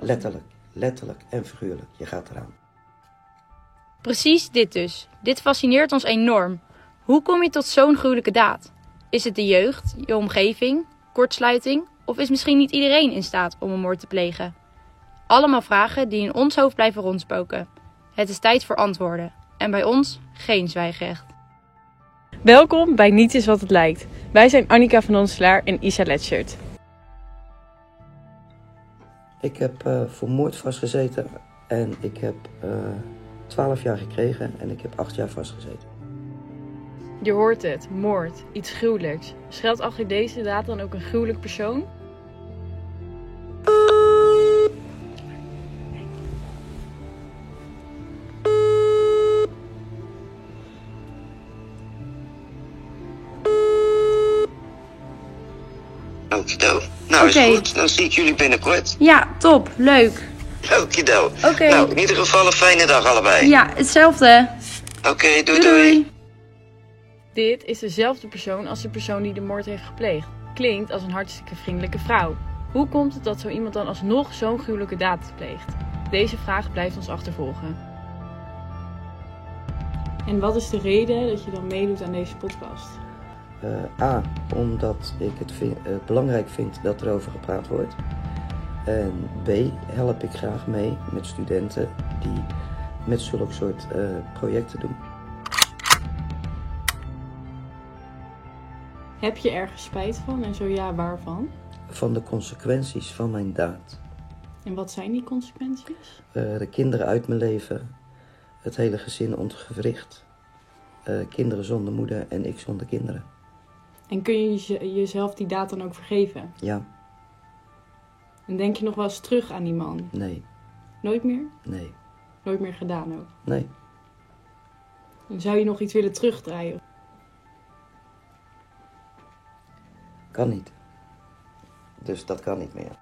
Letterlijk, letterlijk en figuurlijk. Je gaat eraan. Precies dit dus. Dit fascineert ons enorm. Hoe kom je tot zo'n gruwelijke daad? Is het de jeugd, je omgeving, kortsluiting of is misschien niet iedereen in staat om een moord te plegen? Allemaal vragen die in ons hoofd blijven rondspoken. Het is tijd voor antwoorden. En bij ons geen zwijgrecht. Welkom bij Niets is wat het lijkt. Wij zijn Annika van Onselaar en Isa Letschert. Ik heb eh, voor moord vastgezeten en ik heb eh 12 jaar gekregen en ik heb 8 jaar vastgezeten. Je hoort het, moord, iets gruwelijks. Schuilt achter deze daad dan ook een gruwelijk persoon? Okido. Oké. is goed, dan zie ik jullie binnenkort. Ja, top, leuk. Okido. Oké. Nou, in ieder geval een fijne dag allebei. Ja, hetzelfde. Oké, doei, doei Dit is dezelfde persoon als de persoon die de moord heeft gepleegd. Klinkt als een hartstikke vriendelijke vrouw. Hoe komt het dat zo iemand dan alsnog zo'n gruwelijke daad pleegt? Deze vraag blijft ons achtervolgen. En wat is de reden dat je dan meedoet aan deze podcast? Eh, A, omdat ik het vind- eh, belangrijk vind dat er over gepraat wordt. En B, help ik graag mee met studenten die met zulke soort eh, projecten doen. Heb je ergens spijt van en zo ja, waarvan? Van de consequenties van mijn daad. En wat zijn die consequenties? De kinderen uit mijn leven, het hele gezin ontgewricht. Kinderen zonder moeder en ik zonder kinderen. En kun je jeze- jezelf die daad dan ook vergeven? Ja, En denk je nog wel eens terug aan die man? nee, Nooit meer? nee, Nooit meer gedaan ook. nee. En zou je nog iets willen terugdraaien? Kan niet. Dus dat kan niet meer.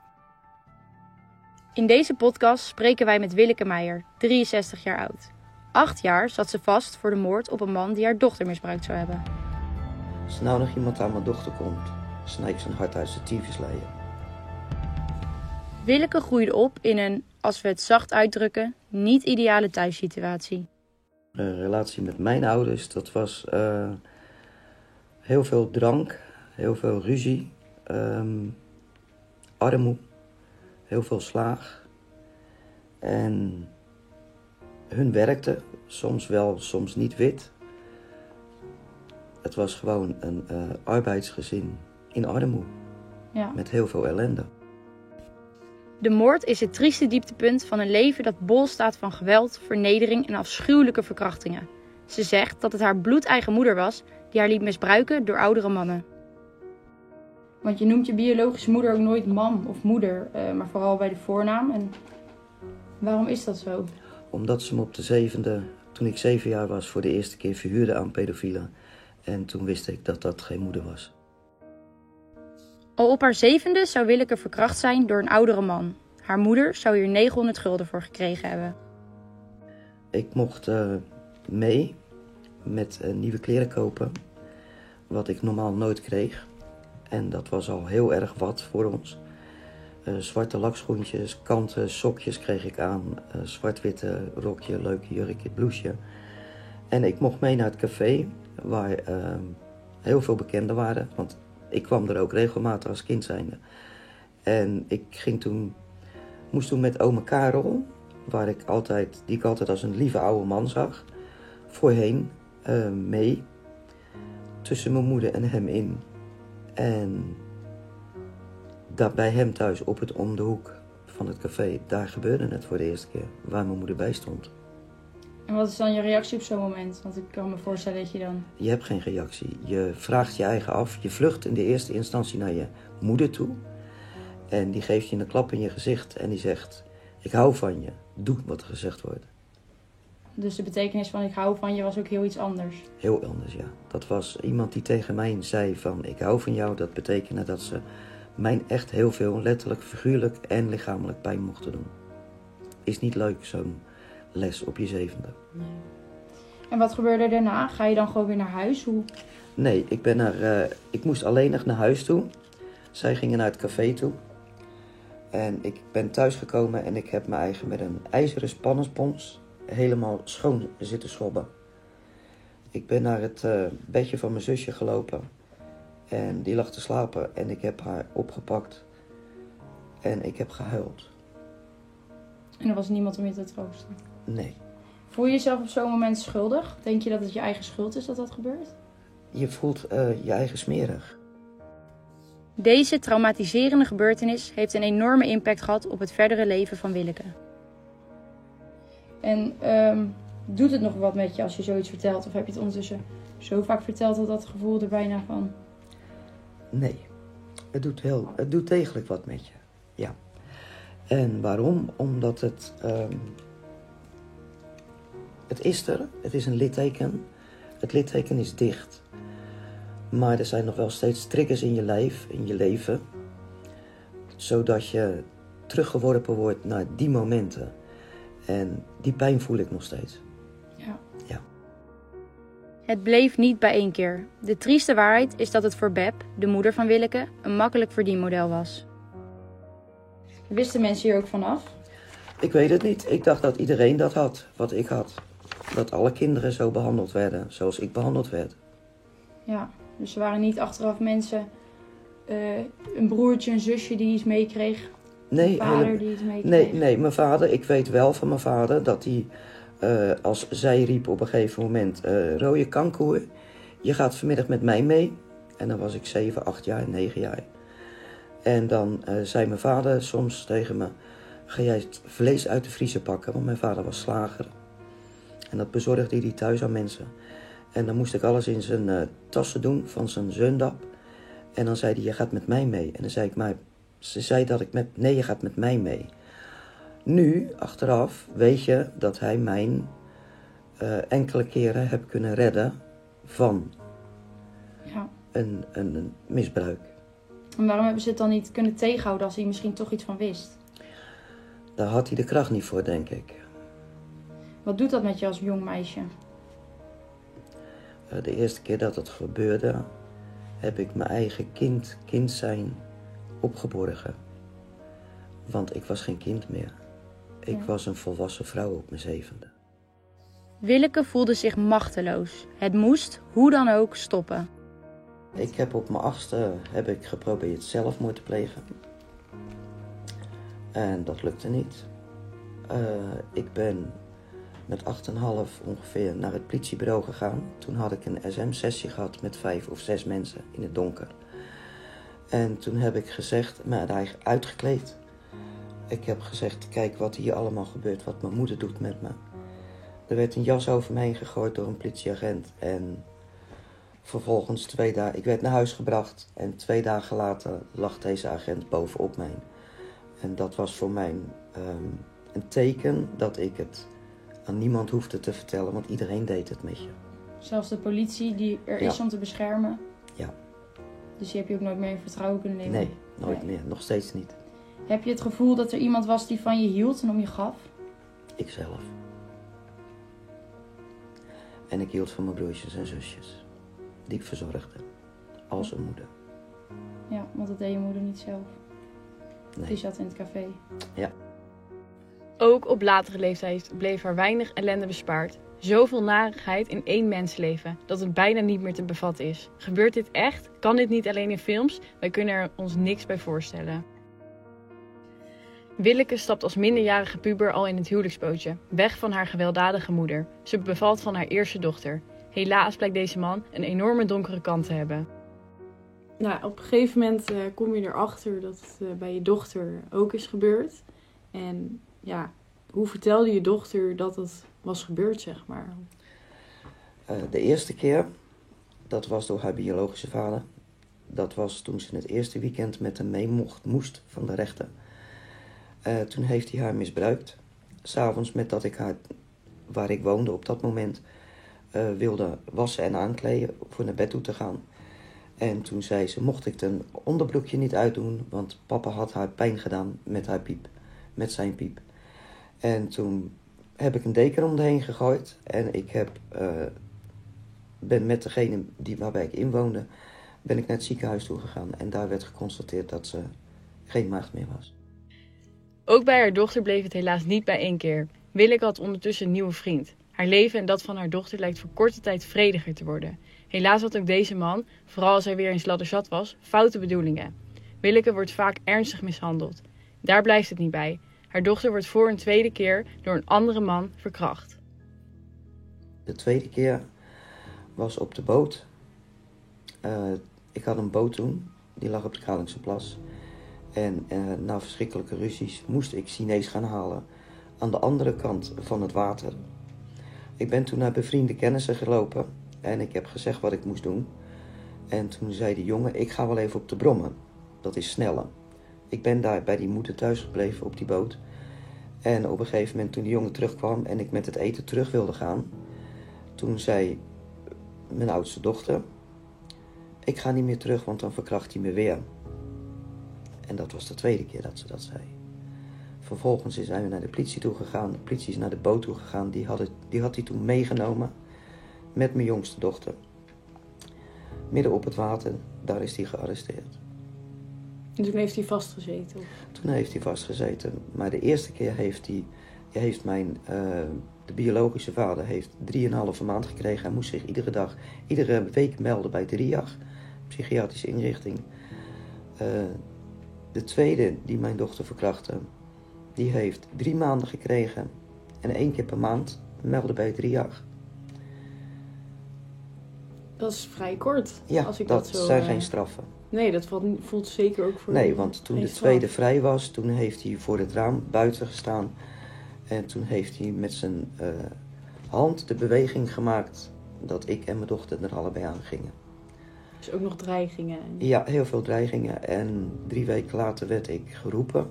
In deze podcast spreken wij met Willeke Meijer, 63 jaar oud. Acht jaar zat ze vast voor de moord op een man die haar dochter misbruikt zou hebben. Als nou nog iemand aan mijn dochter komt, snij ik zijn hart uit zijn tyfusleien. Willeke groeide op in een, als we het zacht uitdrukken, niet ideale thuissituatie. Een relatie met mijn ouders, dat was eh, heel veel drank, heel veel ruzie, ehm, armoe, heel veel slaag. En hun werkte, soms wel, soms niet wit. Het was gewoon een eh, arbeidsgezin in armoe, Ja. met heel veel ellende. De moord is het trieste dieptepunt van een leven dat bol staat van geweld, vernedering en afschuwelijke verkrachtingen. Ze zegt dat het haar bloedeigen moeder was die haar liet misbruiken door oudere mannen. Want je noemt je biologische moeder ook nooit mam of moeder, eh, maar vooral bij de voornaam. En waarom is dat zo? Omdat ze me op de zevende, toen ik zeven jaar was, voor de eerste keer verhuurde aan pedofielen. En toen wist ik dat dat geen moeder was. Al op haar zevende zou Willeke verkracht zijn door een oudere man. Haar moeder zou hier 900 gulden voor gekregen hebben. Ik mocht eh, mee met nieuwe kleren kopen, wat ik normaal nooit kreeg. En dat was al heel erg wat voor ons. Eh, zwarte lakschoentjes, kanten, sokjes kreeg ik aan. eh, Zwart-witte rokje, leuk jurkje, blouseje. En ik mocht mee naar het café, waar eh, heel veel bekenden waren. Want ik kwam er ook regelmatig als kind zijnde. En ik ging toen, moest toen met oma Karel, waar ik altijd, die ik altijd als een lieve oude man zag, voorheen eh, mee. Tussen mijn moeder en hem in. En daar bij hem thuis op het om de hoek van het café, daar gebeurde het voor de eerste keer, waar mijn moeder bij stond. En wat is dan je reactie op zo'n moment? Want ik kan me voorstellen dat je dan... Je hebt geen reactie. Je vraagt je eigen af. Je vlucht in de eerste instantie naar je moeder toe. En die geeft je een klap in je gezicht en die zegt: Ik hou van je. Doe wat er gezegd wordt. Dus de betekenis van ik hou van je was ook heel iets anders. Heel anders, ja. Dat was iemand die tegen mij zei van ik hou van jou. Dat betekende dat ze mij echt heel veel, letterlijk, figuurlijk en lichamelijk pijn mochten doen. Is niet leuk, zo'n les op je zevende. En wat gebeurde er daarna? Ga je dan gewoon weer naar huis? Hoe? Nee, ik, ben naar, eh, ik moest alleen nog naar huis toe. Zij gingen naar het café toe. En ik ben thuisgekomen en ik heb mijn eigen met een ijzeren spannenspons helemaal schoon zitten schobben. Ik ben naar het eh, bedje van mijn zusje gelopen. En die lag te slapen en ik heb haar opgepakt. En ik heb gehuild. En er was niemand om je te troosten. Nee. Voel je jezelf op zo'n moment schuldig? Denk je dat het je eigen schuld is dat dat gebeurt? Je voelt eh, je eigen smerig. Deze traumatiserende gebeurtenis heeft een enorme impact gehad op het verdere leven van Willeke. En ehm, doet het nog wat met je als je zoiets vertelt? Of heb je het ondertussen zo vaak verteld dat dat gevoel er bijna van... Nee. Het doet, heel, het doet degelijk wat met je. Ja. En waarom? Omdat het. ehm, het is er. Het is een litteken. Het litteken is dicht. Maar er zijn nog wel steeds triggers in je lijf, in je leven. Zodat je teruggeworpen wordt naar die momenten. En die pijn voel ik nog steeds. Ja. Ja. Het bleef niet bij één keer. De trieste waarheid is dat het voor Beb, de moeder van Willeke, een makkelijk verdienmodel was. Wisten mensen hier ook vanaf? Ik weet het niet. Ik dacht dat iedereen dat had, wat ik had. Dat alle kinderen zo behandeld werden, zoals ik behandeld werd. Ja, dus er waren niet achteraf mensen, eh, een broertje, een zusje die iets meekreeg, Nee, een vader die iets meekreeg. nee, nee, mijn vader, ik weet wel van mijn vader dat hij, eh, als zij riep op een gegeven moment, eh rode kankoer, je gaat vanmiddag met mij mee. En dan was ik 7, 8 jaar, 9 jaar. En dan zei mijn vader soms tegen me, ga jij het vlees uit de vriezer pakken, want mijn vader was slager. En dat bezorgde hij thuis aan mensen. En dan moest ik alles in zijn eh, tassen doen van zijn zundap. En dan zei hij, je gaat met mij mee. En dan zei ik, maar ze zei dat ik met, nee, je gaat met mij mee. Nu, achteraf, weet je dat hij mijn eh, enkele keren heb kunnen redden van Ja. een, een, een misbruik. En waarom hebben ze het dan niet kunnen tegenhouden als hij misschien toch iets van wist? Daar had hij de kracht niet voor, denk ik. Wat doet dat met je als jong meisje? Eh, de eerste keer dat het gebeurde, heb ik mijn eigen kind, kind zijn, opgeborgen. Want ik was geen kind meer. Ik Ja. was een volwassen vrouw op mijn zevende. Willeke voelde zich machteloos. Het moest, hoe dan ook, stoppen. Ik heb op mijn achtste heb ik geprobeerd zelfmoord te plegen. En dat lukte niet. Eh, ik ben met 8,5 ongeveer naar het politiebureau gegaan. Toen had ik een SM-sessie gehad met vijf of zes mensen in het donker. En toen heb ik gezegd, me eigen uitgekleed. Ik heb gezegd, kijk wat hier allemaal gebeurt, wat mijn moeder doet met me. Er werd een jas over me heen gegooid door een politieagent. En vervolgens twee dagen, ik werd naar huis gebracht. En twee dagen later lag deze agent bovenop mij. En dat was voor mij ehm, een teken dat ik het aan niemand hoefde te vertellen, want iedereen deed het met je. Zelfs de politie die er Ja. is om te beschermen. Ja. Dus die heb je ook nooit meer in vertrouwen kunnen nemen? Nee, nooit Nee. meer, nog steeds niet. Heb je het gevoel dat er iemand was die van je hield en om je gaf? Ikzelf. En ik hield van mijn broertjes en zusjes, die ik verzorgde, als een moeder. Ja, want dat deed je moeder niet zelf. Die Nee. zat in het café. Ook op latere leeftijd bleef haar weinig ellende bespaard. Zoveel narigheid in één mensleven dat het bijna niet meer te bevatten is. Gebeurt dit echt? Kan dit niet alleen in films? Wij kunnen er ons niks bij voorstellen. Willeke stapt als minderjarige puber al in het huwelijksbootje, weg van haar gewelddadige moeder. Ze bevalt van haar eerste dochter. Helaas blijkt deze man een enorme donkere kant te hebben. Nou, op een gegeven moment eh, kom je erachter dat het eh, bij je dochter ook is gebeurd. En ja, hoe vertelde je dochter dat het was gebeurd, zeg maar? Eh, de eerste keer, dat was door haar biologische vader. Dat was toen ze het eerste weekend met hem mee mocht, moest van de rechter. Eh, toen heeft hij haar misbruikt. S'avonds met dat ik haar, waar ik woonde op dat moment, eh, wilde wassen en aankleden voor naar bed toe te gaan. En toen zei ze, mocht ik een onderbroekje niet uitdoen, want papa had haar pijn gedaan met haar piep, met zijn piep. En toen heb ik een deken om de heen gegooid en ik heb, eh, ben met degene die, waarbij ik inwoonde, ben ik naar het ziekenhuis toe gegaan. En daar werd geconstateerd dat ze geen maagd meer was. Ook bij haar dochter bleef het helaas niet bij één keer. Willeke had ondertussen een nieuwe vriend. Haar leven en dat van haar dochter lijkt voor korte tijd vrediger te worden. Helaas had ook deze man, vooral als hij weer eens ladderzat was, foute bedoelingen. Willeke wordt vaak ernstig mishandeld. Daar blijft het niet bij. Haar dochter wordt voor een tweede keer door een andere man verkracht. De tweede keer was op de boot. Uh, ik had een boot toen, die lag op de Kralingse Plas. En uh, na verschrikkelijke ruzies moest ik Chinees gaan halen aan de andere kant van het water. Ik ben toen naar bevriende kennissen gelopen en ik heb gezegd wat ik moest doen. En toen zei die jongen, ik ga wel even op de brommen. Dat is sneller. Ik ben daar bij die moeder thuis gebleven op die boot. En op een gegeven moment toen die jongen terugkwam en ik met het eten terug wilde gaan, toen zei mijn oudste dochter, ik ga niet meer terug, want dan verkracht hij me weer. En dat was de tweede keer dat ze dat zei. Vervolgens zijn we naar de politie toe gegaan. De politie is naar de boot toe gegaan. Die had, het, die had hij toen meegenomen met mijn jongste dochter. Midden op het water, daar is hij gearresteerd. En toen heeft hij vastgezeten? Toen heeft hij vastgezeten. Maar de eerste keer heeft hij, heeft mijn, uh, de biologische vader heeft drieënhalve maand gekregen. Hij moest zich iedere dag, iedere week melden bij de RIAG, psychiatrische inrichting. Uh, de tweede die mijn dochter verkrachtte, die heeft drie maanden gekregen. En één keer per maand melden bij het RIAG. Dat is vrij kort. Ja, als ik dat, dat, zo, zijn uh... geen straffen. Nee, dat voelt zeker ook voor Nee, want toen de tweede vrij was, toen heeft hij voor het raam buiten gestaan. En toen heeft hij met zijn uh, hand de beweging gemaakt dat ik en mijn dochter er allebei aan gingen. Dus ook nog dreigingen? Ja, heel veel dreigingen. En drie weken later werd ik geroepen.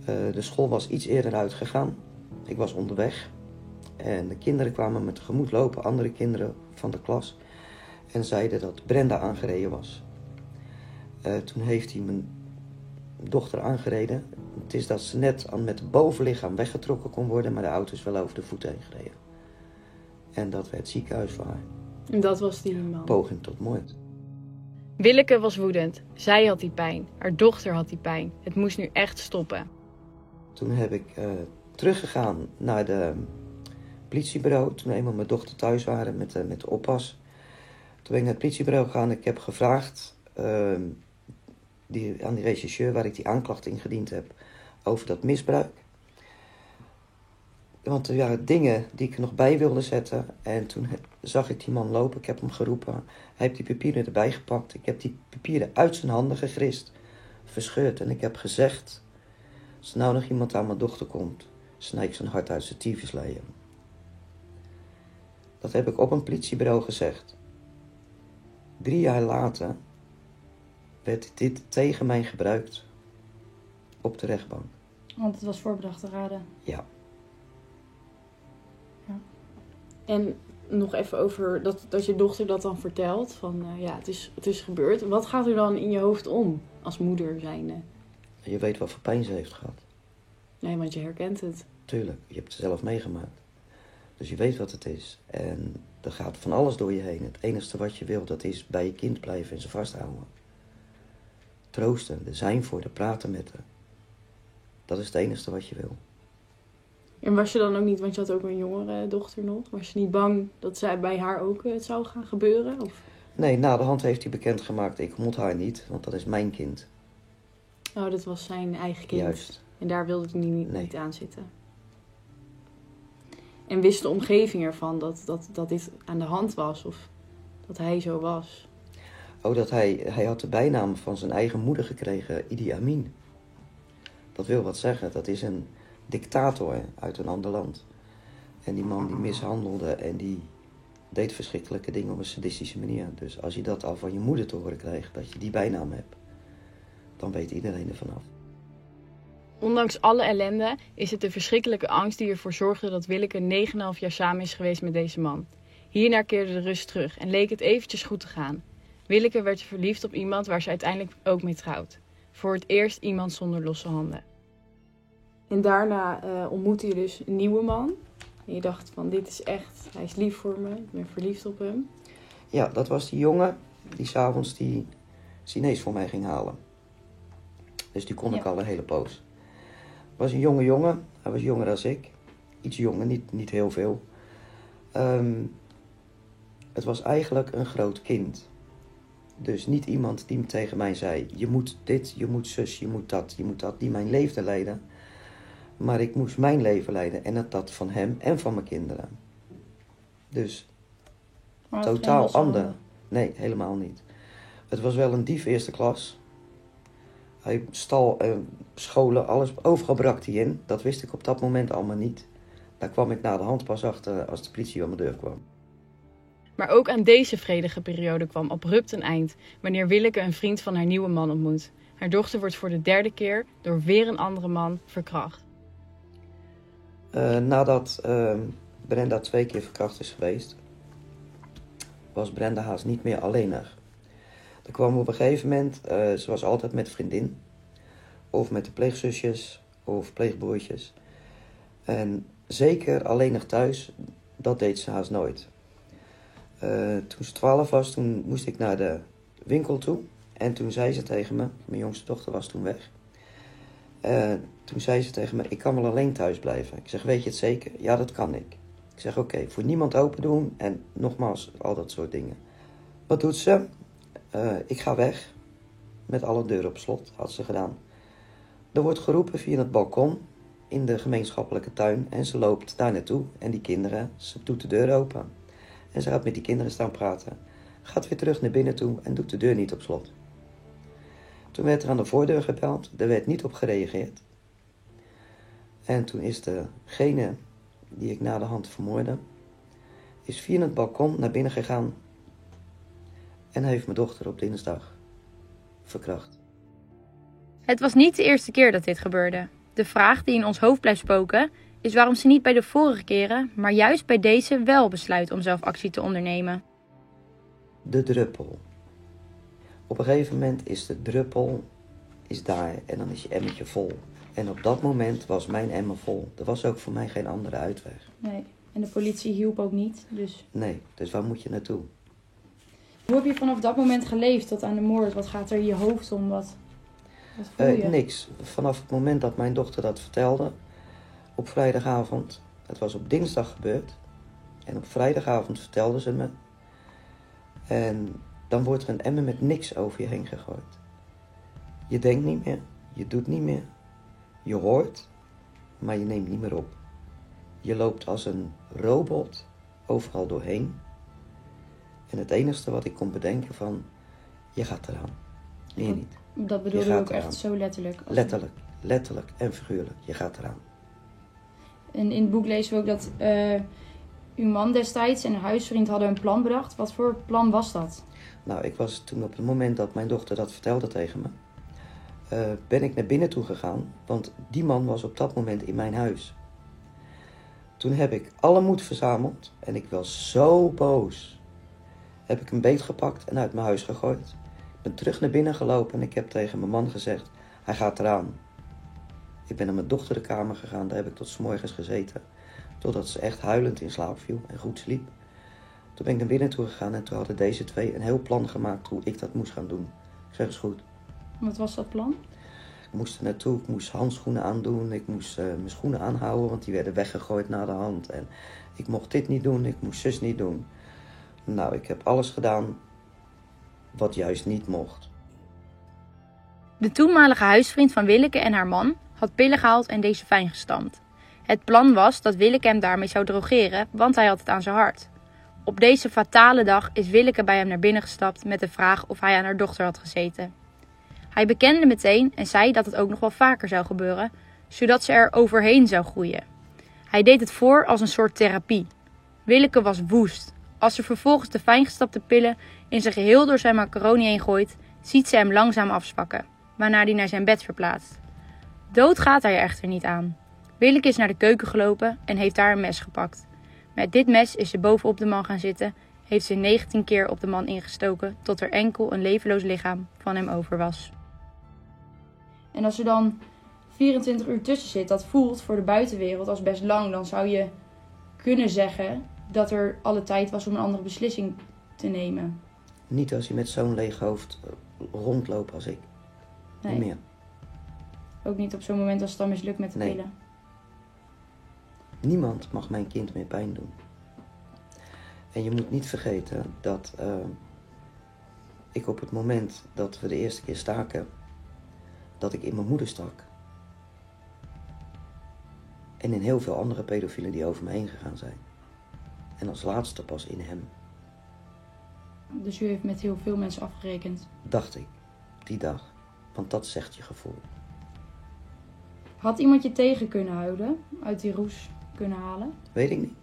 Uh, de school was iets eerder uitgegaan. Ik was onderweg. En de kinderen kwamen me tegemoet lopen, andere kinderen van de klas. En zeiden dat Brenda aangereden was. Uh, toen heeft hij mijn dochter aangereden. Het is dat ze net aan met het bovenlichaam weggetrokken kon worden, maar de auto is wel over de voet heen gereden. En dat werd ziekenhuis voor haar. En dat was die man? Poging tot moord. Willeke was woedend. Zij had die pijn. Haar dochter had die pijn. Het moest nu echt stoppen. Toen heb ik uh, teruggegaan naar de politiebureau. Toen eenmaal mijn dochter thuis waren met, uh, met de oppas. Toen ben ik naar het politiebureau gegaan. Ik heb gevraagd uh, die, aan die regisseur waar ik die aanklacht ingediend heb over dat misbruik. Want er waren dingen die ik nog bij wilde zetten. En toen zag ik die man lopen. Ik heb hem geroepen. Hij heeft die papieren erbij gepakt. Ik heb die papieren uit zijn handen gegrist. Verscheurd. En ik heb gezegd... Als nou nog iemand aan mijn dochter komt... Snij ik zijn hart uit zijn tyfusleien. Dat heb ik op een politiebureau gezegd. Drie jaar later... werd dit tegen mij gebruikt. Op de rechtbank. Want het was voorbedachte raden. Ja. En nog even over dat, dat je dochter dat dan vertelt. Van uh, ja, het is, het is gebeurd. Wat gaat er dan in je hoofd om als moeder zijnde? Je weet wat voor pijn ze heeft gehad. Nee, want je herkent het. Tuurlijk, je hebt het zelf meegemaakt. Dus je weet wat het is. En er gaat van alles door je heen. Het enige wat je wil, dat is bij je kind blijven en ze vasthouden. Troosten, er zijn voor, er praten met haar. Dat is het enige wat je wil. En was je dan ook niet, want je had ook een jongere dochter nog, was je niet bang dat zij bij haar ook het zou gaan gebeuren? Of? Nee, na de hand heeft hij bekendgemaakt, ik moet haar niet, want dat is mijn kind. Oh, dat was zijn eigen kind. Juist. En daar wilde hij niet, Nee. niet aan zitten. En wist de omgeving ervan dat, dat, dat dit aan de hand was? Of dat hij zo was? Oh, dat hij, hij had de bijnaam van zijn eigen moeder gekregen, Idi Amin. Dat wil wat zeggen, dat is een dictator uit een ander land. En die man die mishandelde en die deed verschrikkelijke dingen op een sadistische manier. Dus als je dat al van je moeder te horen krijgt, dat je die bijnaam hebt, dan weet iedereen er vanaf. Ondanks alle ellende is het de verschrikkelijke angst die ervoor zorgde dat Willeke 9,5 jaar samen is geweest met deze man. Hierna keerde de rust terug en leek het eventjes goed te gaan. Willeke werd verliefd op iemand waar ze uiteindelijk ook mee trouwt. Voor het eerst iemand zonder losse handen. En daarna uh, ontmoette je dus een nieuwe man. En je dacht van dit is echt, hij is lief voor me, ik ben verliefd op hem. Ja, dat was die jongen die s'avonds die Chinees voor mij ging halen. Dus die kon ik al een hele poos. was een jonge jongen. Hij was jonger dan ik. Iets jonger, niet, niet heel veel. Ehm, het was eigenlijk een groot kind. Dus niet iemand die tegen mij zei: Je moet dit, je moet zus, je moet dat, je moet dat. Die mijn leven leiden. Maar ik moest mijn leven leiden en het dat van hem en van mijn kinderen. Dus dat totaal zo. ander. Nee, helemaal niet. Het was wel een dief eerste klas. Hij stal eh, scholen, alles, overal brak hij in. Dat wist ik op dat moment allemaal niet. Daar kwam ik na de hand pas achter als de politie aan mijn deur kwam. Maar ook aan deze vredige periode kwam abrupt een eind wanneer Willeke een vriend van haar nieuwe man ontmoet. Haar dochter wordt voor de derde keer door weer een andere man verkracht. Eh, nadat eh, Brenda twee keer verkracht is geweest, was Brenda haast niet meer alleenig. Er kwam op een gegeven moment, eh, ze was altijd met vriendin, of met de pleegzusjes of pleegbroertjes. En zeker alleenig thuis, dat deed ze haast nooit. Eh, toen ze twaalf was, toen moest ik naar de winkel toe. En toen zei ze tegen me, mijn jongste dochter was toen weg. Eh, toen zei ze tegen me, ik kan wel alleen thuis blijven. Ik zeg, weet je het zeker? Ja, dat kan ik. Ik zeg, oké, voor niemand open doen en nogmaals, al dat soort dingen. Wat doet ze? Eh, ik ga weg. Met alle deuren op slot, had ze gedaan. Er wordt geroepen via het balkon in de gemeenschappelijke tuin en ze loopt daar naartoe. En die kinderen, ze doet de deur open. En ze gaat met die kinderen staan praten. Gaat weer terug naar binnen toe en doet de deur niet op slot. Toen werd er aan de voordeur gebeld. Er werd niet op gereageerd. En toen is degene die ik na de hand vermoordde, is via het balkon naar binnen gegaan en heeft mijn dochter op dinsdag verkracht. Het was niet de eerste keer dat dit gebeurde. De vraag die in ons hoofd blijft spoken is waarom ze niet bij de vorige keren, maar juist bij deze wel besluit om zelf actie te ondernemen. De druppel. Op een gegeven moment is de druppel is daar en dan is je emmertje vol. En op dat moment was mijn emmer vol. Er was ook voor mij geen andere uitweg. Nee, en de politie hielp ook niet. Dus Nee, dus waar moet je naartoe? hoe heb je vanaf dat moment geleefd tot aan de moord? Wat gaat er in je hoofd om? Wat, wat voel je? Eh, niks. Vanaf het moment dat mijn dochter dat vertelde, op vrijdagavond, het was op dinsdag gebeurd, en op vrijdagavond vertelde ze me. En dan wordt er een emmer met niks over je heen gegooid. Je denkt niet meer, je doet niet meer, je hoort, maar je neemt niet meer op. Je loopt als een robot overal doorheen. En het enige wat ik kon bedenken van, je gaat eraan. Meer niet. Dat bedoelde Je ook echt zo letterlijk. Letterlijk, letterlijk en figuurlijk. Je gaat eraan. En in het boek lezen we ook dat eh, uw man destijds en een huisvriend hadden een plan bedacht. Wat voor plan was dat? Nou, ik was toen op het moment dat mijn dochter dat vertelde tegen me, eh, ben ik naar binnen toe gegaan, want die man was op dat moment in mijn huis. Toen heb ik alle moed verzameld en ik was zo boos. Heb ik een beet gepakt en uit mijn huis gegooid. Ik ben terug naar binnen gelopen en ik heb tegen mijn man gezegd, hij gaat eraan. Ik ben naar mijn dochter de kamer gegaan, daar heb ik tot 's morgens gezeten. Totdat ze echt huilend in slaap viel en goed sliep. Toen ben ik naar binnen toe gegaan en toen hadden deze twee een heel plan gemaakt hoe ik dat moest gaan doen. Ik zeg eens goed. Wat was dat plan? Ik moest er naartoe, ik moest handschoenen aandoen, ik moest eh, mijn schoenen aanhouden, want die werden weggegooid na de hand. En ik mocht dit niet doen, ik moest zus niet doen. Nou, ik heb alles gedaan wat juist niet mocht. De toenmalige huisvriend van Willeke en haar man had pillen gehaald en deze fijn gestampt. Het plan was dat Willeke hem daarmee zou drogeren, want hij had het aan zijn hart. Op deze fatale dag is Willeke bij hem naar binnen gestapt met de vraag of hij aan haar dochter had gezeten. Hij bekende meteen en zei dat het ook nog wel vaker zou gebeuren, zodat ze er overheen zou groeien. Hij deed het voor als een soort therapie. Willeke was woest. Als ze vervolgens de fijngestapte pillen in zijn geheel door zijn macaroni heen gooit, ziet ze hem langzaam afzwakken, waarna hij naar zijn bed verplaatst. Dood gaat hij er echter niet aan. Willeke is naar de keuken gelopen en heeft daar een mes gepakt. Met dit mes is ze bovenop de man gaan zitten, heeft ze 19 keer op de man ingestoken tot er enkel een levenloos lichaam van hem over was. En als er dan 24 uur tussen zit, dat voelt voor de buitenwereld als best lang, dan zou je kunnen zeggen dat er alle tijd was om een andere beslissing te nemen. Niet als je met zo'n leeg hoofd rondloopt als ik. Nee. Niet meer. Ook niet op zo'n moment als het dan mislukt met de Nee. pillen. Niemand mag mijn kind meer pijn doen. En je moet niet vergeten dat eh, ik op het moment dat we de eerste keer staken, dat ik in mijn moeder stak. En in heel veel andere pedofielen die over me heen gegaan zijn. En als laatste pas in hem, Dus u heeft met heel veel mensen afgerekend. dacht ik, die dag. Want dat zegt je gevoel. Had iemand je tegen kunnen houden? Uit die roes kunnen halen? Weet ik niet.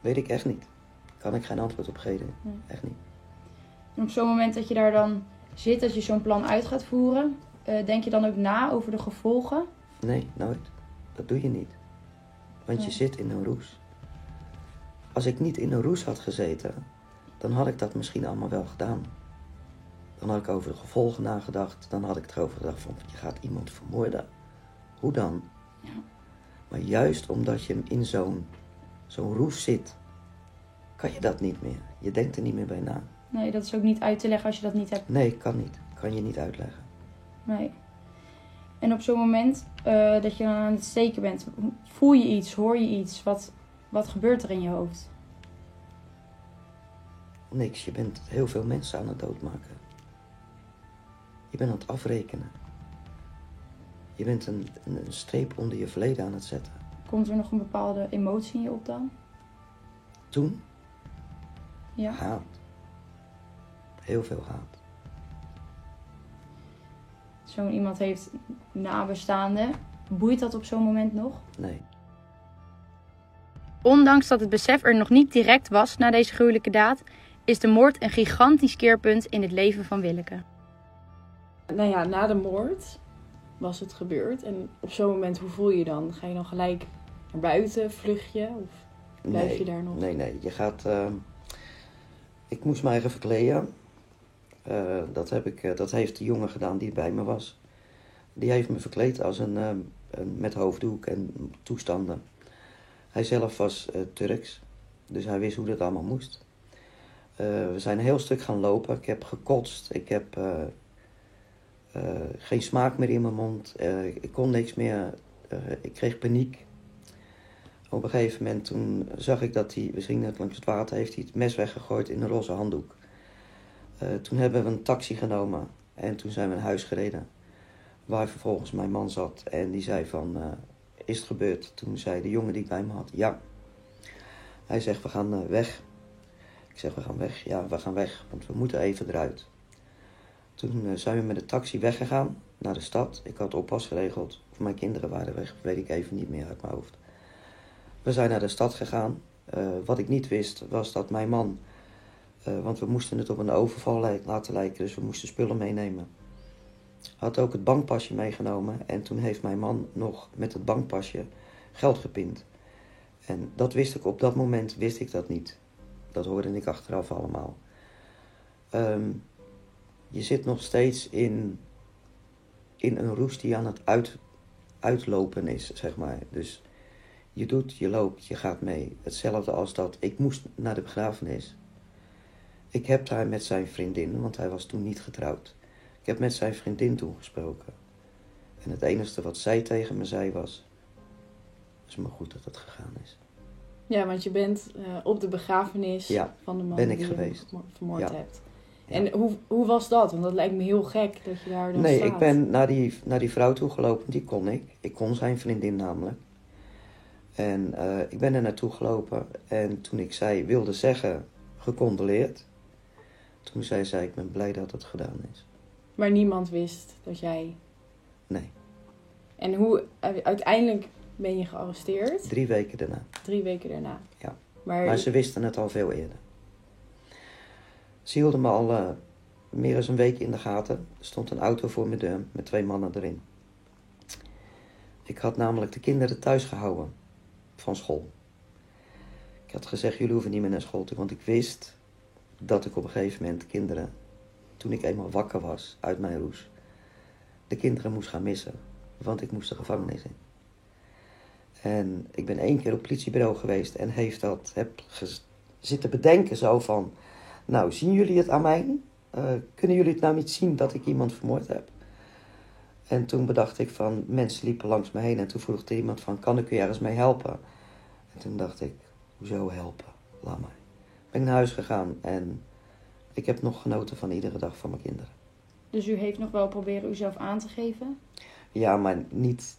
Weet ik echt niet. Kan ik geen antwoord op geven. Nee. Echt niet. En op zo'n moment dat je daar dan zit, dat je zo'n plan uit gaat voeren, eh, denk je dan ook na over de gevolgen? Nee, nooit. Dat doe je niet. Want je zit in een roes. Als ik niet in een roes had gezeten, dan had ik dat misschien allemaal wel gedaan. Dan had ik over de gevolgen nagedacht. Dan had ik erover gedacht van, je gaat iemand vermoorden. Hoe dan? Ja. Maar juist omdat je in zo'n zo'n roes zit, kan je dat niet meer. Je denkt er niet meer bij na. Nee, dat is ook niet uit te leggen als je dat niet hebt. Nee, kan niet. Kan je niet uitleggen. Nee. En op zo'n moment eh, dat je dan aan het steken bent, voel je iets, hoor je iets? Wat, wat gebeurt er in je hoofd? Niks, je bent heel veel mensen aan het doodmaken. Je bent aan het afrekenen. Je bent een, streep onder je verleden aan het zetten. Komt er nog een bepaalde emotie in je op dan? Toen Ja. haat. Heel veel haat. Zo'n iemand heeft nabestaanden. Boeit dat op zo'n moment nog? Nee. Ondanks dat het besef er nog niet direct was na deze gruwelijke daad, is de moord een gigantisch keerpunt in het leven van Willeke. Nou ja, na de moord was het gebeurd. En op zo'n moment, hoe voel je je dan? Ga je dan gelijk naar buiten, vlucht je? Of blijf nee. je daar nog? Nee, nee. Je gaat... ehm, ik moest mij even verkleden. Eh, dat, heb ik, eh, dat heeft de jongen gedaan die bij me was. Die heeft me verkleed als een, ehm, een met hoofddoek en toestanden. Hij zelf was eh, Turks, dus hij wist hoe dat allemaal moest. We zijn een heel stuk gaan lopen. Ik heb gekotst. Ik heb geen smaak meer in mijn mond. Eh, ik kon niks meer. Eh, ik kreeg paniek. Op een gegeven moment toen zag ik dat hij, gingen net langs het water, heeft hij het mes weggegooid in een roze handdoek. Eh, toen hebben we een taxi genomen en toen zijn we naar huis gereden. Waar vervolgens mijn man zat en die zei van, eh, is het gebeurd? Toen zei de jongen die ik bij me had, ja. Hij zegt, we gaan eh, weg. Ik zeg, we gaan weg? Ja, we gaan weg, want we moeten even eruit. Toen eh, zijn we met de taxi weggegaan naar de stad. Ik had oppas geregeld. Of mijn kinderen waren weg, weet ik even niet meer uit mijn hoofd. We zijn naar de stad gegaan. Eh, wat ik niet wist was dat mijn man, eh, want we moesten het op een overval laten lijken, dus we moesten spullen meenemen. Had ook het bankpasje meegenomen en toen heeft mijn man nog met het bankpasje geld gepind. En dat wist ik op dat moment, wist ik dat niet. Dat hoorde ik achteraf allemaal. Ehm, je zit nog steeds in, in een roes die aan het uit, uitlopen is, zeg maar. Dus je doet, je loopt, je gaat mee. Hetzelfde als dat ik moest naar de begrafenis. Ik heb daar met zijn vriendin, want hij was toen niet getrouwd. Ik heb met zijn vriendin toen gesproken. En het enige wat zij tegen me zei was... Het is maar goed dat het gegaan is. Ja, want je bent eh, op de begrafenis Ja, van de man ben ik die geweest. je vermo- vermoord Ja. hebt. En hoe, hoe was dat? Want dat lijkt me heel gek dat je daar dan Nee, staat. ik ben naar die, naar die vrouw toe gelopen. Die kon ik. Ik kon zijn vriendin namelijk. En eh, ik ben er naartoe gelopen. En toen ik zij wilde zeggen, gecondoleerd. Toen zei zij, ik ben blij dat het gedaan is. Maar niemand wist dat jij... Nee, En hoe... u- Uiteindelijk ben je gearresteerd. drie weken daarna. Drie weken daarna. Ja. Maar, Maar ze wisten het al veel eerder. Ze hielden me al eh, meer dan een week in de gaten. Er stond een auto voor mijn deur met twee mannen erin. Ik had namelijk de kinderen thuis gehouden van school. Ik had gezegd, jullie hoeven niet meer naar school toe, want ik wist dat ik op een gegeven moment kinderen, toen ik eenmaal wakker was uit mijn roes, de kinderen moest gaan missen, want ik moest de gevangenis in. En ik ben één keer op het politiebureau geweest en heeft dat, heb zitten bedenken zo van, nou zien jullie het aan mij? Eh, kunnen jullie het nou niet zien dat ik iemand vermoord heb? En toen bedacht ik van, mensen liepen langs me heen en toen vroeg er iemand van, kan ik u ergens mee helpen? En toen dacht ik, hoezo helpen? Laat maar. Ben ik naar huis gegaan en ik heb nog genoten van iedere dag van mijn kinderen. Dus u heeft nog wel proberen uzelf aan te geven? Ja, maar niet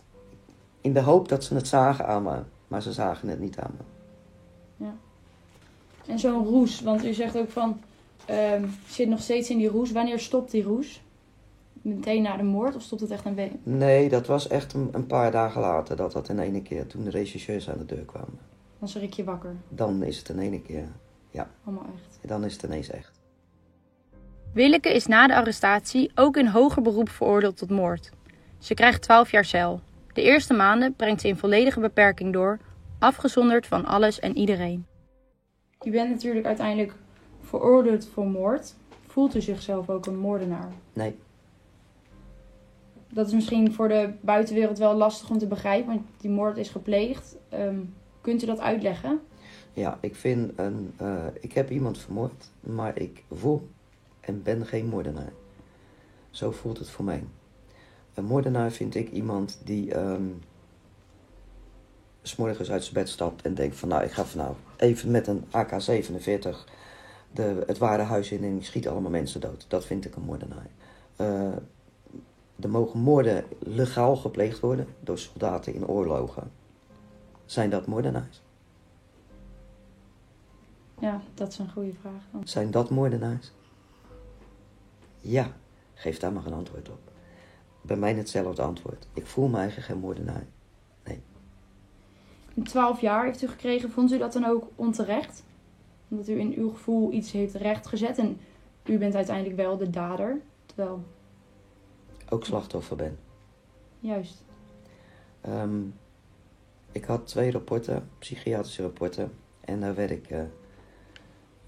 in de hoop dat ze het zagen aan me, maar ze zagen het niet aan me. En zo'n roes, want u zegt ook van, ehm zit nog steeds in die roes. Wanneer stopt die roes? Meteen na de moord of stopt het echt een week? Nee, dat was echt een, een paar dagen later dat dat in ene keer, toen de regisseurs aan de deur kwamen. Dan schrik je wakker. Dan is het in ene keer, Allemaal echt. dan is het ineens echt. Willeke is na de arrestatie ook in hoger beroep veroordeeld tot moord. Ze krijgt 12 jaar cel. De eerste maanden brengt ze in volledige beperking door, afgezonderd van alles en iedereen. U bent natuurlijk uiteindelijk veroordeeld voor moord. Voelt u zichzelf ook een moordenaar? Nee, Dat is misschien voor de buitenwereld wel lastig om te begrijpen, want die moord is gepleegd. Ehm, kunt u dat uitleggen? ja, ik vind een, eh, ik heb iemand vermoord, maar ik voel en ben geen moordenaar. Zo voelt het voor mij. Een moordenaar vind ik iemand die ehm, s morgens uit zijn bed stapt en denkt van nou, ik ga vanavond even met een AK-47 de, het ware huis in en schiet allemaal mensen dood. Dat vind ik een moordenaar. Eh, er mogen moorden legaal gepleegd worden door soldaten in oorlogen. Zijn dat moordenaars? Ja, dat is een goede vraag. dan. Zijn dat moordenaars? Ja, geef daar maar een antwoord op. Bij mij hetzelfde antwoord. Ik voel me eigenlijk geen moordenaar. In 12 jaar heeft u gekregen. Vond u dat dan ook onterecht? Omdat u in uw gevoel iets heeft rechtgezet en u bent uiteindelijk wel de dader. Terwijl, Ook slachtoffer ben. juist. Ehm, ik had twee rapporten, psychiatrische rapporten. En daar werd ik eh,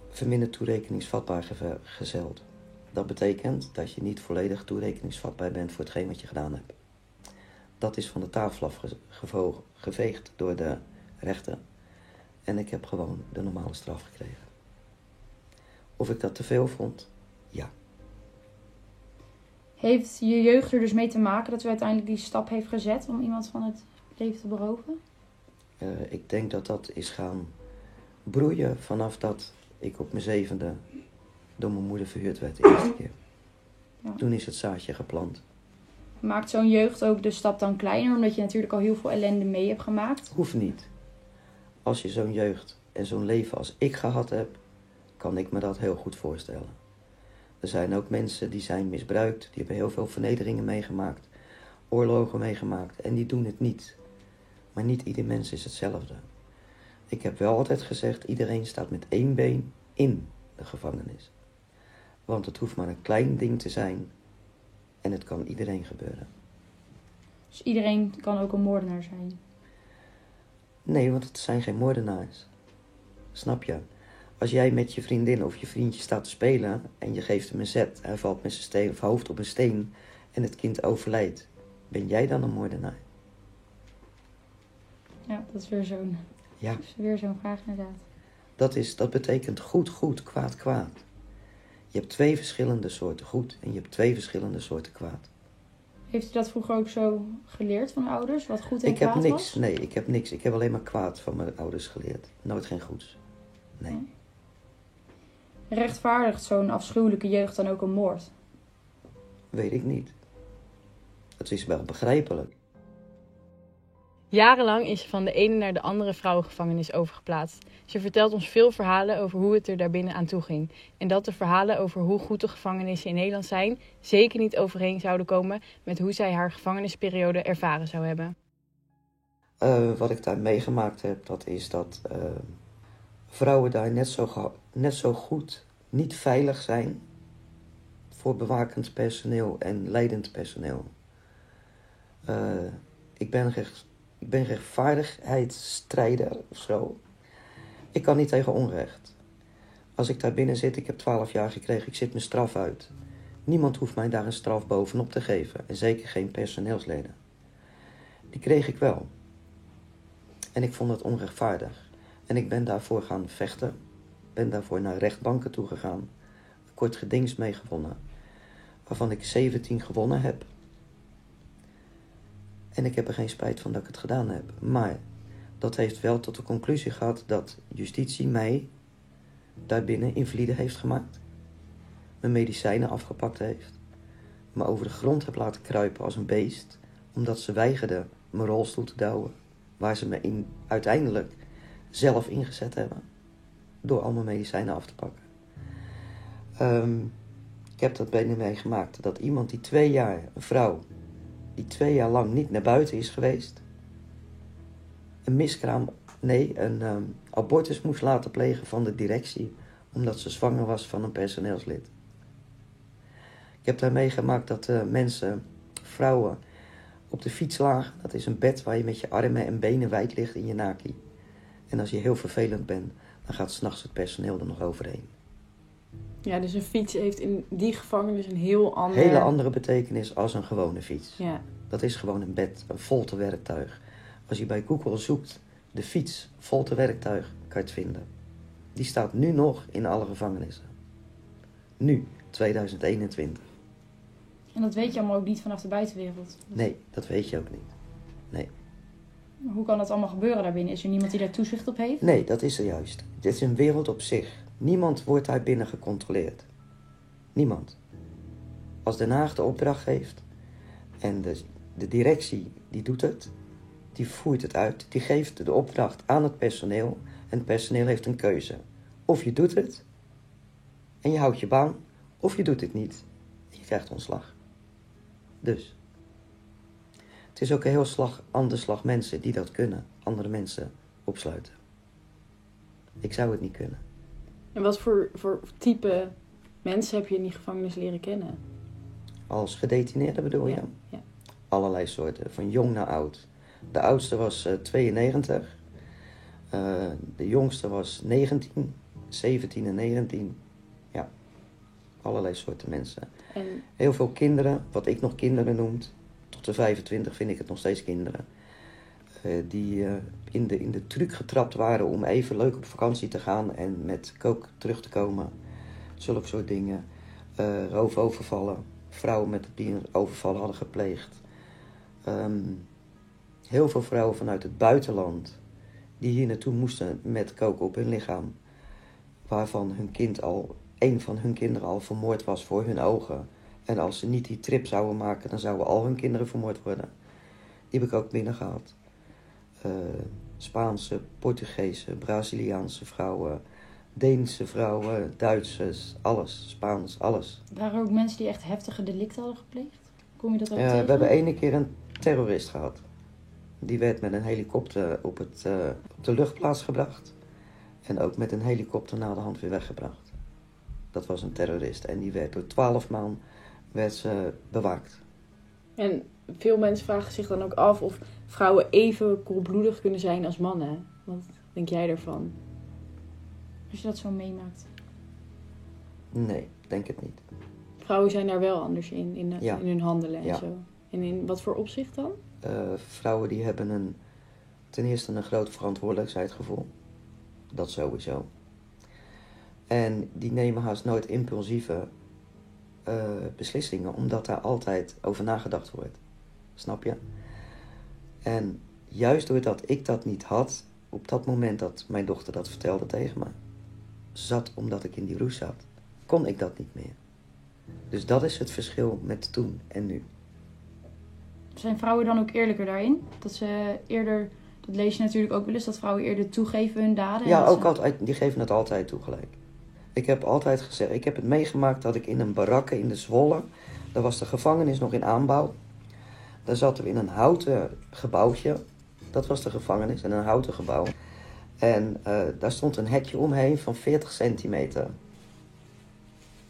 verminderd toerekeningsvatbaar geve- gezeld. Dat betekent dat je niet volledig toerekeningsvatbaar bent voor hetgeen wat je gedaan hebt. Dat is van de tafel afgeveegd door de rechter. En ik heb gewoon de normale straf gekregen. Of ik dat te veel vond? Ja. Heeft je jeugd er dus mee te maken dat u uiteindelijk die stap heeft gezet om iemand van het leven te beroven? Eh, ik denk dat dat is gaan broeien vanaf dat ik op mijn zevende door mijn moeder verhuurd werd de eerste keer. Ja. Toen is het zaadje geplant. Maakt zo'n jeugd ook de stap dan kleiner, omdat je natuurlijk al heel veel ellende mee hebt gemaakt? Hoeft niet. Als je zo'n jeugd en zo'n leven als ik gehad heb, kan ik me dat heel goed voorstellen. Er zijn ook mensen die zijn misbruikt, die hebben heel veel vernederingen meegemaakt, oorlogen meegemaakt en die doen het niet. Maar niet ieder mens is hetzelfde. Ik heb wel altijd gezegd, iedereen staat met één been in de gevangenis. Want het hoeft maar een klein ding te zijn en het kan iedereen gebeuren. Dus iedereen kan ook een moordenaar zijn. Nee, want het zijn geen moordenaars. Snap je? Als jij met je vriendin of je vriendje staat te spelen en je geeft hem een zet, hij valt met zijn steen of hoofd op een steen en het kind overlijdt, ben jij dan een moordenaar? Ja, dat is weer zo'n Ja, weer zo'n vraag inderdaad. dat, is, dat betekent goed, goed, kwaad, kwaad. Je hebt twee verschillende soorten goed en je hebt twee verschillende soorten kwaad. Heeft u dat vroeger ook zo geleerd van ouders? Wat goed en Ik heb niks, was? nee, ik heb niks. Ik heb alleen maar kwaad van mijn ouders geleerd. Nooit geen goeds. Nee. Rechtvaardigt zo'n afschuwelijke jeugd dan ook een moord? Weet ik niet. Het is wel begrijpelijk. Jarenlang is ze van de ene naar de andere vrouwengevangenis overgeplaatst. Ze vertelt ons veel verhalen over hoe het er daarbinnen aan toe ging. En dat de verhalen over hoe goed de gevangenissen in Nederland zijn, zeker niet overeen zouden komen met hoe zij haar gevangenisperiode ervaren zou hebben. Eh, wat ik daar meegemaakt heb, dat is dat eh, vrouwen daar net zo, net zo goed niet veilig zijn voor bewakend personeel en leidend personeel. Eh, ik, ben ik ben rechtvaardigheidsstrijder of zo. Ik kan niet tegen onrecht. Als ik daar binnen zit, ik heb 12 jaar gekregen, ik zit mijn straf uit. Niemand hoeft mij daar een straf bovenop te geven. En zeker geen personeelsleden. Die kreeg ik wel. En ik vond het onrechtvaardig. En ik ben daarvoor gaan vechten. Ben daarvoor naar rechtbanken toe gegaan. Een kort gedings mee gewonnen. Waarvan ik 17 gewonnen heb. En ik heb er geen spijt van dat ik het gedaan heb. Maar dat heeft wel tot de conclusie gehad dat justitie mij daarbinnen invalide heeft gemaakt. Mijn medicijnen afgepakt heeft. Me over de grond heb laten kruipen als een beest. Omdat ze weigerden mijn rolstoel te douwen. Waar ze me in, uiteindelijk zelf ingezet hebben. Door al mijn medicijnen af te pakken. Ehm, ik heb dat bij me meegemaakt. Dat iemand die twee jaar, een vrouw, die twee jaar lang niet naar buiten is geweest. Een miskraam, nee, een ehm, abortus moest laten plegen van de directie. Omdat ze zwanger was van een personeelslid. Ik heb daar meegemaakt dat uh, mensen, vrouwen, op de fiets lagen. Dat is een bed waar je met je armen en benen wijd ligt in je naki. En als je heel vervelend bent, dan gaat s'nachts het personeel er nog overheen. Ja, dus een fiets heeft in die gevangenis een heel andere... Hele andere betekenis als een gewone fiets. Ja. Dat is gewoon een bed, een volte werktuig. Als je bij Google zoekt, de fiets, volte werktuig, kan je het vinden. Die staat nu nog in alle gevangenissen. Nu, 2021. En dat weet je allemaal ook niet vanaf de buitenwereld. Nee, dat weet je ook niet. Hoe kan dat allemaal gebeuren daarbinnen? Is er niemand die daar toezicht op heeft? Nee, dat is er juist. Dit is een wereld op zich. Niemand wordt daar binnen gecontroleerd. Niemand. Als Den Haag de opdracht geeft en de, de directie die doet het, die voert het uit, die geeft de opdracht aan het personeel en het personeel heeft een keuze. Of je doet het en je houdt je baan, of je doet het niet en je krijgt ontslag. Dus. Het is ook een heel slag, ander slag mensen die dat kunnen. Andere mensen opsluiten. Ik zou het niet kunnen. En wat voor, voor type mensen heb je in die gevangenis leren kennen? Als gedetineerde bedoel je? Ja, ja. Allerlei soorten, van jong naar oud. De oudste was eh, 92. Eh, de jongste was 19, 17 en 19. Ja, allerlei soorten mensen. En Heel veel kinderen, wat ik nog kinderen noem, tot de 25 vind ik het nog steeds kinderen. Eh, die eh, in, de, in de truc getrapt waren om even leuk op vakantie te gaan en met kook terug te komen. Zulke soort dingen. Eh roofovervallen. Vrouwen met die een overval hadden gepleegd. Ehm, heel veel vrouwen vanuit het buitenland die hier naartoe moesten met kook op hun lichaam. Waarvan hun kind al, een van hun kinderen al vermoord was voor hun ogen. En als ze niet die trip zouden maken, dan zouden al hun kinderen vermoord worden. Die heb ik ook binnen gehad. Eh, Spaanse, Portugese, Braziliaanse vrouwen, Deense vrouwen, Duitsers, alles. Spaans, alles. Waren er ook mensen die echt heftige delicten hadden gepleegd? Kom je dat ook tegen? we hebben ene keer een terrorist gehad. Die werd met een helikopter op, het, eh, op de luchtplaats gebracht. En ook met een helikopter na de hand weer weggebracht. Dat was een terrorist. En die werd door twaalf man werd ze bewaakt. En veel mensen vragen zich dan ook af of vrouwen even koelbloedig kunnen zijn als mannen. Wat denk jij daarvan? Als je dat zo meemaakt. Nee, denk het niet. Vrouwen zijn daar wel anders in, in, Ja. in hun handelen en Ja. zo. En in wat voor opzicht dan? Eh, vrouwen die hebben een, ten eerste een groot verantwoordelijkheidsgevoel. Dat sowieso. En die nemen haast nooit impulsieve eh, beslissingen, omdat daar altijd over nagedacht wordt. Snap je? En juist doordat ik dat niet had, op dat moment dat mijn dochter dat vertelde tegen me, zat omdat ik in die roes zat, kon ik dat niet meer. Dus dat is het verschil met toen en nu. Zijn vrouwen dan ook eerlijker daarin? Dat ze eerder, dat lees je natuurlijk ook wel eens, dat vrouwen eerder toegeven hun daden. en Ja, ook ze- altijd, die geven het altijd toe gelijk. Ik heb altijd gezegd, ik heb het meegemaakt dat ik in een barakke in de Zwolle, daar was de gevangenis nog in aanbouw. Daar zaten we in een houten gebouwtje, dat was de gevangenis, in een houten gebouw. En eh, daar stond een hekje omheen van 40 centimeter.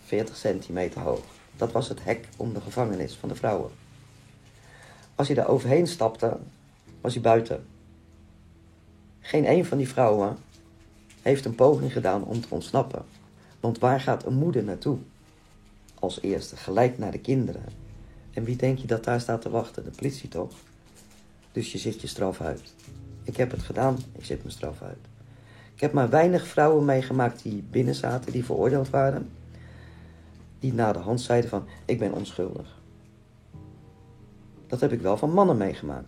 40 centimeter hoog. Dat was het hek om de gevangenis van de vrouwen. Als je daar overheen stapte, was je buiten. Geen een van die vrouwen heeft een poging gedaan om te ontsnappen. Want waar gaat een moeder naartoe? Als eerste, gelijk naar de kinderen. En wie denk je dat daar staat te wachten? De politie toch? Dus je zit je straf uit. Ik heb het gedaan, ik zit mijn straf uit. Ik heb maar weinig vrouwen meegemaakt die binnen zaten, die veroordeeld waren. Die na de hand zeiden van, ik ben onschuldig. Dat heb ik wel van mannen meegemaakt.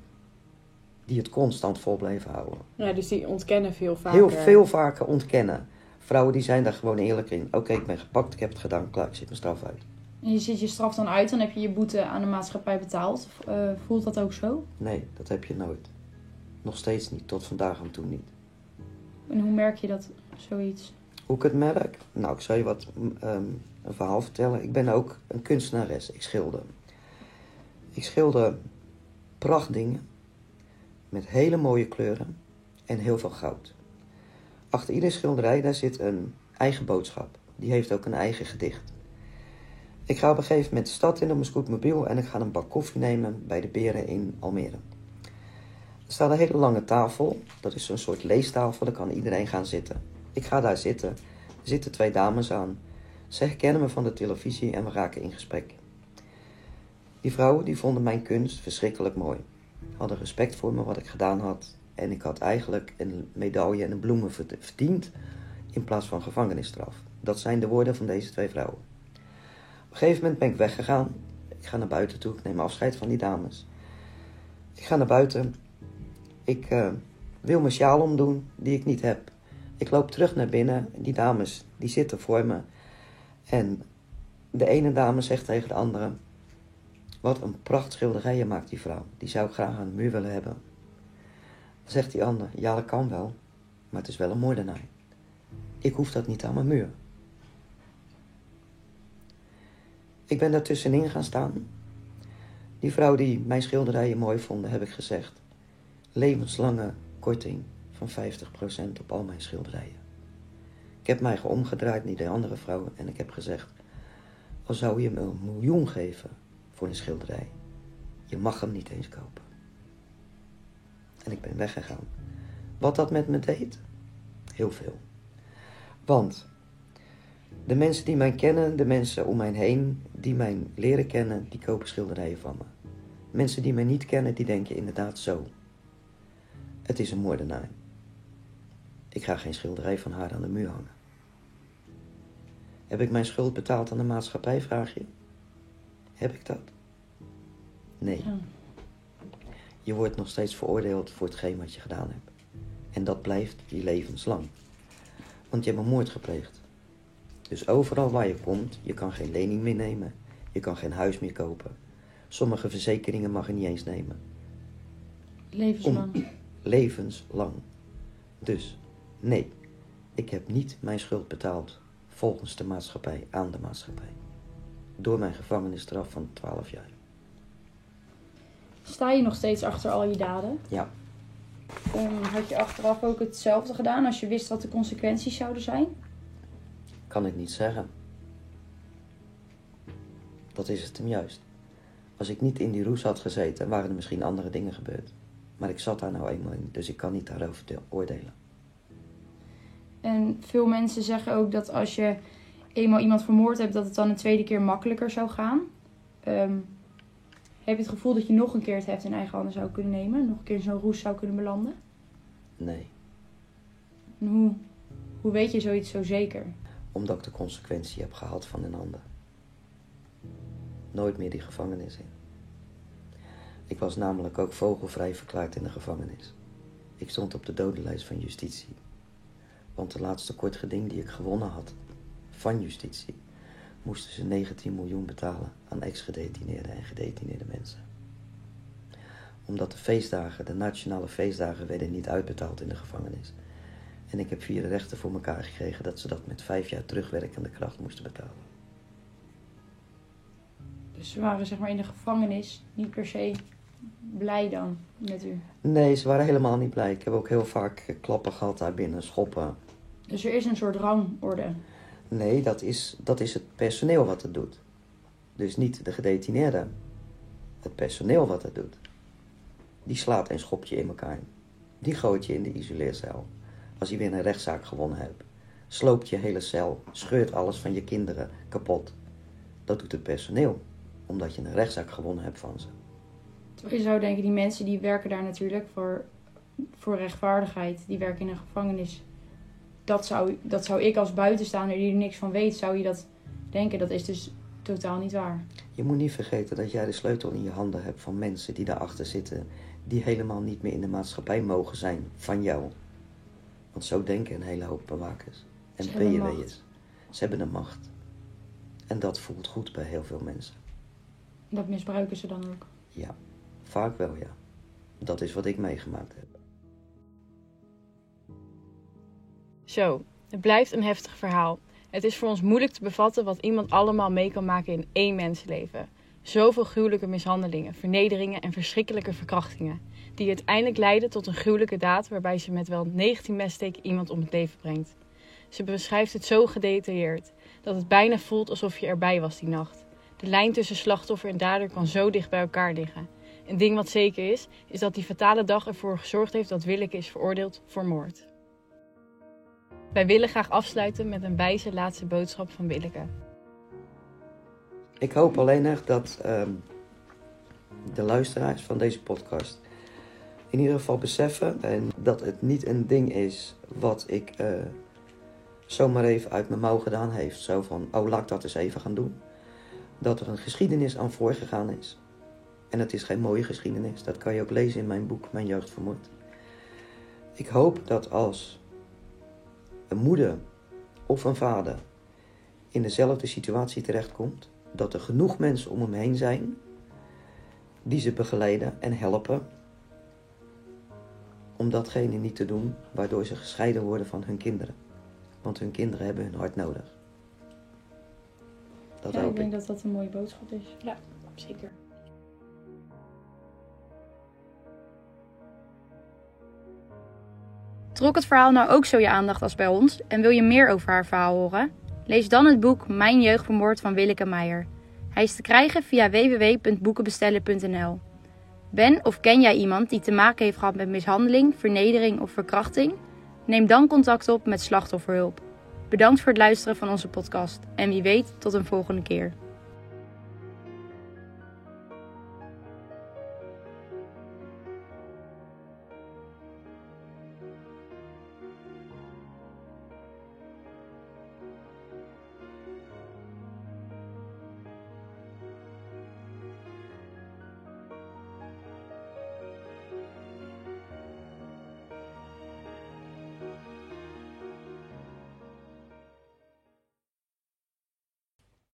die het constant vol bleven houden. Ja, dus die ontkennen veel vaker. Heel veel vaker ontkennen. Vrouwen die zijn daar gewoon eerlijk in. Oké, ik ben gepakt, ik heb het gedaan, klaar, ik zit mijn straf uit. En je zit je straf dan uit, dan heb je je boete aan de maatschappij betaald. Eh, voelt dat ook zo? Nee, dat heb je nooit. Nog steeds niet, tot vandaag aan toe niet. En hoe merk je dat zoiets? Hoe ik het merk? Nou, ik zal je wat mm, ehm, een verhaal vertellen. Ik ben ook een kunstenares. Ik schilder. Ik schilder prachtdingen met hele mooie kleuren en heel veel goud. Achter iedere schilderij daar zit een eigen boodschap. Die heeft ook een eigen gedicht. Ik ga op een gegeven moment de stad in op mijn scootmobiel en ik ga een bak koffie nemen bij de Beren in Almere. Er staat een hele lange tafel. Dat is zo'n soort leestafel, daar kan iedereen gaan zitten. Ik ga daar zitten. Er zitten twee dames aan. Ze herkennen me van de televisie en we raken in gesprek. Die vrouwen die vonden mijn kunst verschrikkelijk mooi. Hadden respect voor me wat ik gedaan had. En ik had eigenlijk een medaille en een bloemen verd- verdiend in plaats van gevangenisstraf. Dat zijn de woorden van deze twee vrouwen. Op een gegeven moment ben ik weggegaan. Ik ga naar buiten toe. Ik neem afscheid van die dames. Ik ga naar buiten. Ik eh, wil mijn sjaal omdoen die ik niet heb. Ik loop terug naar binnen. Die dames die zitten voor me. En de ene dame zegt tegen de andere: Wat een prachtschilderijen maakt die vrouw. Die zou ik graag aan de muur willen hebben. Dan zegt die ander: Ja, dat kan wel. Maar het is wel een moordenaar. Ik hoef dat niet aan mijn muur. Ik ben daar tussenin gaan staan. Die vrouw die mijn schilderijen mooi vonden, heb ik gezegd: levenslange korting van 50% op al mijn schilderijen. Ik heb mij omgedraaid naar de andere vrouw en ik heb gezegd: Al zou je me een miljoen geven voor een schilderij, je mag hem niet eens kopen. En ik ben weggegaan. Wat dat met me deed? Heel veel. Want de mensen die mij kennen, de mensen om mij heen, die mij leren kennen, die kopen schilderijen van me. Mensen die mij niet kennen, die denken inderdaad zo. Het is een moordenaar. Ik ga geen schilderij van haar aan de muur hangen. Heb ik mijn schuld betaald aan de maatschappij, vraag je? Heb ik dat? Nee. Ja. Je wordt nog steeds veroordeeld voor hetgeen wat je gedaan hebt. En dat blijft je levenslang. Want je hebt een moord gepleegd. Dus overal waar je komt, je kan geen lening meer nemen. Je kan geen huis meer kopen. Sommige verzekeringen mag je niet eens nemen. Levenslang. Levenslang. Dus, nee, ik heb niet mijn schuld betaald volgens de maatschappij aan de maatschappij. Door mijn gevangenisstraf van 12 jaar. Sta je nog steeds achter al je daden? Ja, Ehm, had je achteraf ook hetzelfde gedaan als je wist wat de consequenties zouden zijn? Kan ik niet zeggen. Dat is het hem juist. Als ik niet in die roes had gezeten, waren er misschien andere dingen gebeurd. Maar ik zat daar nou eenmaal in, dus ik kan niet daarover oordelen. En veel mensen zeggen ook dat als je eenmaal iemand vermoord hebt, dat het dan een tweede keer makkelijker zou gaan. Ehm, heb je het gevoel dat je nog een keer het heft in eigen handen zou kunnen nemen? Nog een keer in zo'n roes zou kunnen belanden? Nee, En hoe, hoe weet je zoiets zo zeker? Omdat ik de consequentie heb gehad van een ander. Nooit meer die gevangenis in. Ik was namelijk ook vogelvrij verklaard in de gevangenis. Ik stond op de dodenlijst van justitie. Want de laatste kort geding die ik gewonnen had van justitie, moesten ze 19 miljoen betalen aan ex-gedetineerden en gedetineerde mensen. Omdat de feestdagen, de nationale feestdagen, werden niet uitbetaald in de gevangenis. En ik heb vier rechten voor elkaar gekregen dat ze dat met vijf jaar terugwerkende kracht moesten betalen. Dus ze waren zeg maar in de gevangenis niet per se blij dan met u. Nee, ze waren helemaal niet blij. Ik heb ook heel vaak klappen gehad daar binnen, schoppen. Dus er is een soort rangorde. Nee, dat is, dat is het personeel wat het doet. Dus niet de gedetineerde. Het personeel wat het doet. Die slaat en schopt je in elkaar. Die gooit je in de isoleercel. Als je weer een rechtszaak gewonnen hebt. Sloopt je hele cel. Scheurt alles van je kinderen kapot. Dat doet het personeel. Omdat je een rechtszaak gewonnen hebt van ze. Je zou denken, die mensen die werken daar natuurlijk voor, voor rechtvaardigheid. Die werken in een gevangenis. Dat zou, dat zou ik als buitenstaander die er niks van weet, zou je dat denken. Dat is dus totaal niet waar. Je moet niet vergeten dat jij de sleutel in je handen hebt van mensen die daarachter zitten. die helemaal niet meer in de maatschappij mogen zijn van jou. Want zo denken een hele hoop bewakers en PJW'ers. Ze hebben de macht. En dat voelt goed bij heel veel mensen. Dat misbruiken ze dan ook. Ja, vaak wel ja. Dat is wat ik meegemaakt heb. Zo, het blijft een heftig verhaal. Het is voor ons moeilijk te bevatten wat iemand allemaal mee kan maken in één mensenleven. Zoveel gruwelijke mishandelingen, vernederingen en verschrikkelijke verkrachtingen. Die uiteindelijk leiden tot een gruwelijke daad waarbij ze met wel 19 messteken iemand om het leven brengt. Ze beschrijft het zo gedetailleerd dat het bijna voelt alsof je erbij was die nacht. De lijn tussen slachtoffer en dader kan zo dicht bij elkaar liggen. Een ding wat zeker is, is dat die fatale dag ervoor gezorgd heeft dat Willeke is veroordeeld voor moord. Wij willen graag afsluiten met een wijze laatste boodschap van Willeke. Ik hoop alleen echt dat ehm, de luisteraars van deze podcast in ieder geval beseffen en dat het niet een ding is wat ik eh, zomaar even uit mijn mouw gedaan heeft. Zo van, oh laat ik dat eens even gaan doen. Dat er een geschiedenis aan voorgegaan is. En het is geen mooie geschiedenis. Dat kan je ook lezen in mijn boek Mijn Jeugd Vermoord. Ik hoop dat als een moeder of een vader in dezelfde situatie terechtkomt, dat er genoeg mensen om hem heen zijn die ze begeleiden en helpen om datgene niet te doen waardoor ze gescheiden worden van hun kinderen. Want hun kinderen hebben hun hart nodig. Dat ja, ik denk ik. dat dat een mooie boodschap is. Ja, zeker. Trok het verhaal nou ook zo je aandacht als bij ons en wil je meer over haar verhaal horen? Lees dan het boek Mijn Jeugd Vermoord van Willeke Meijer. Hij is te krijgen via www.boekenbestellen.nl. Ben of ken jij iemand die te maken heeft gehad met mishandeling, vernedering of verkrachting? Neem dan contact op met Slachtofferhulp. Bedankt voor het luisteren van onze podcast en wie weet tot een volgende keer.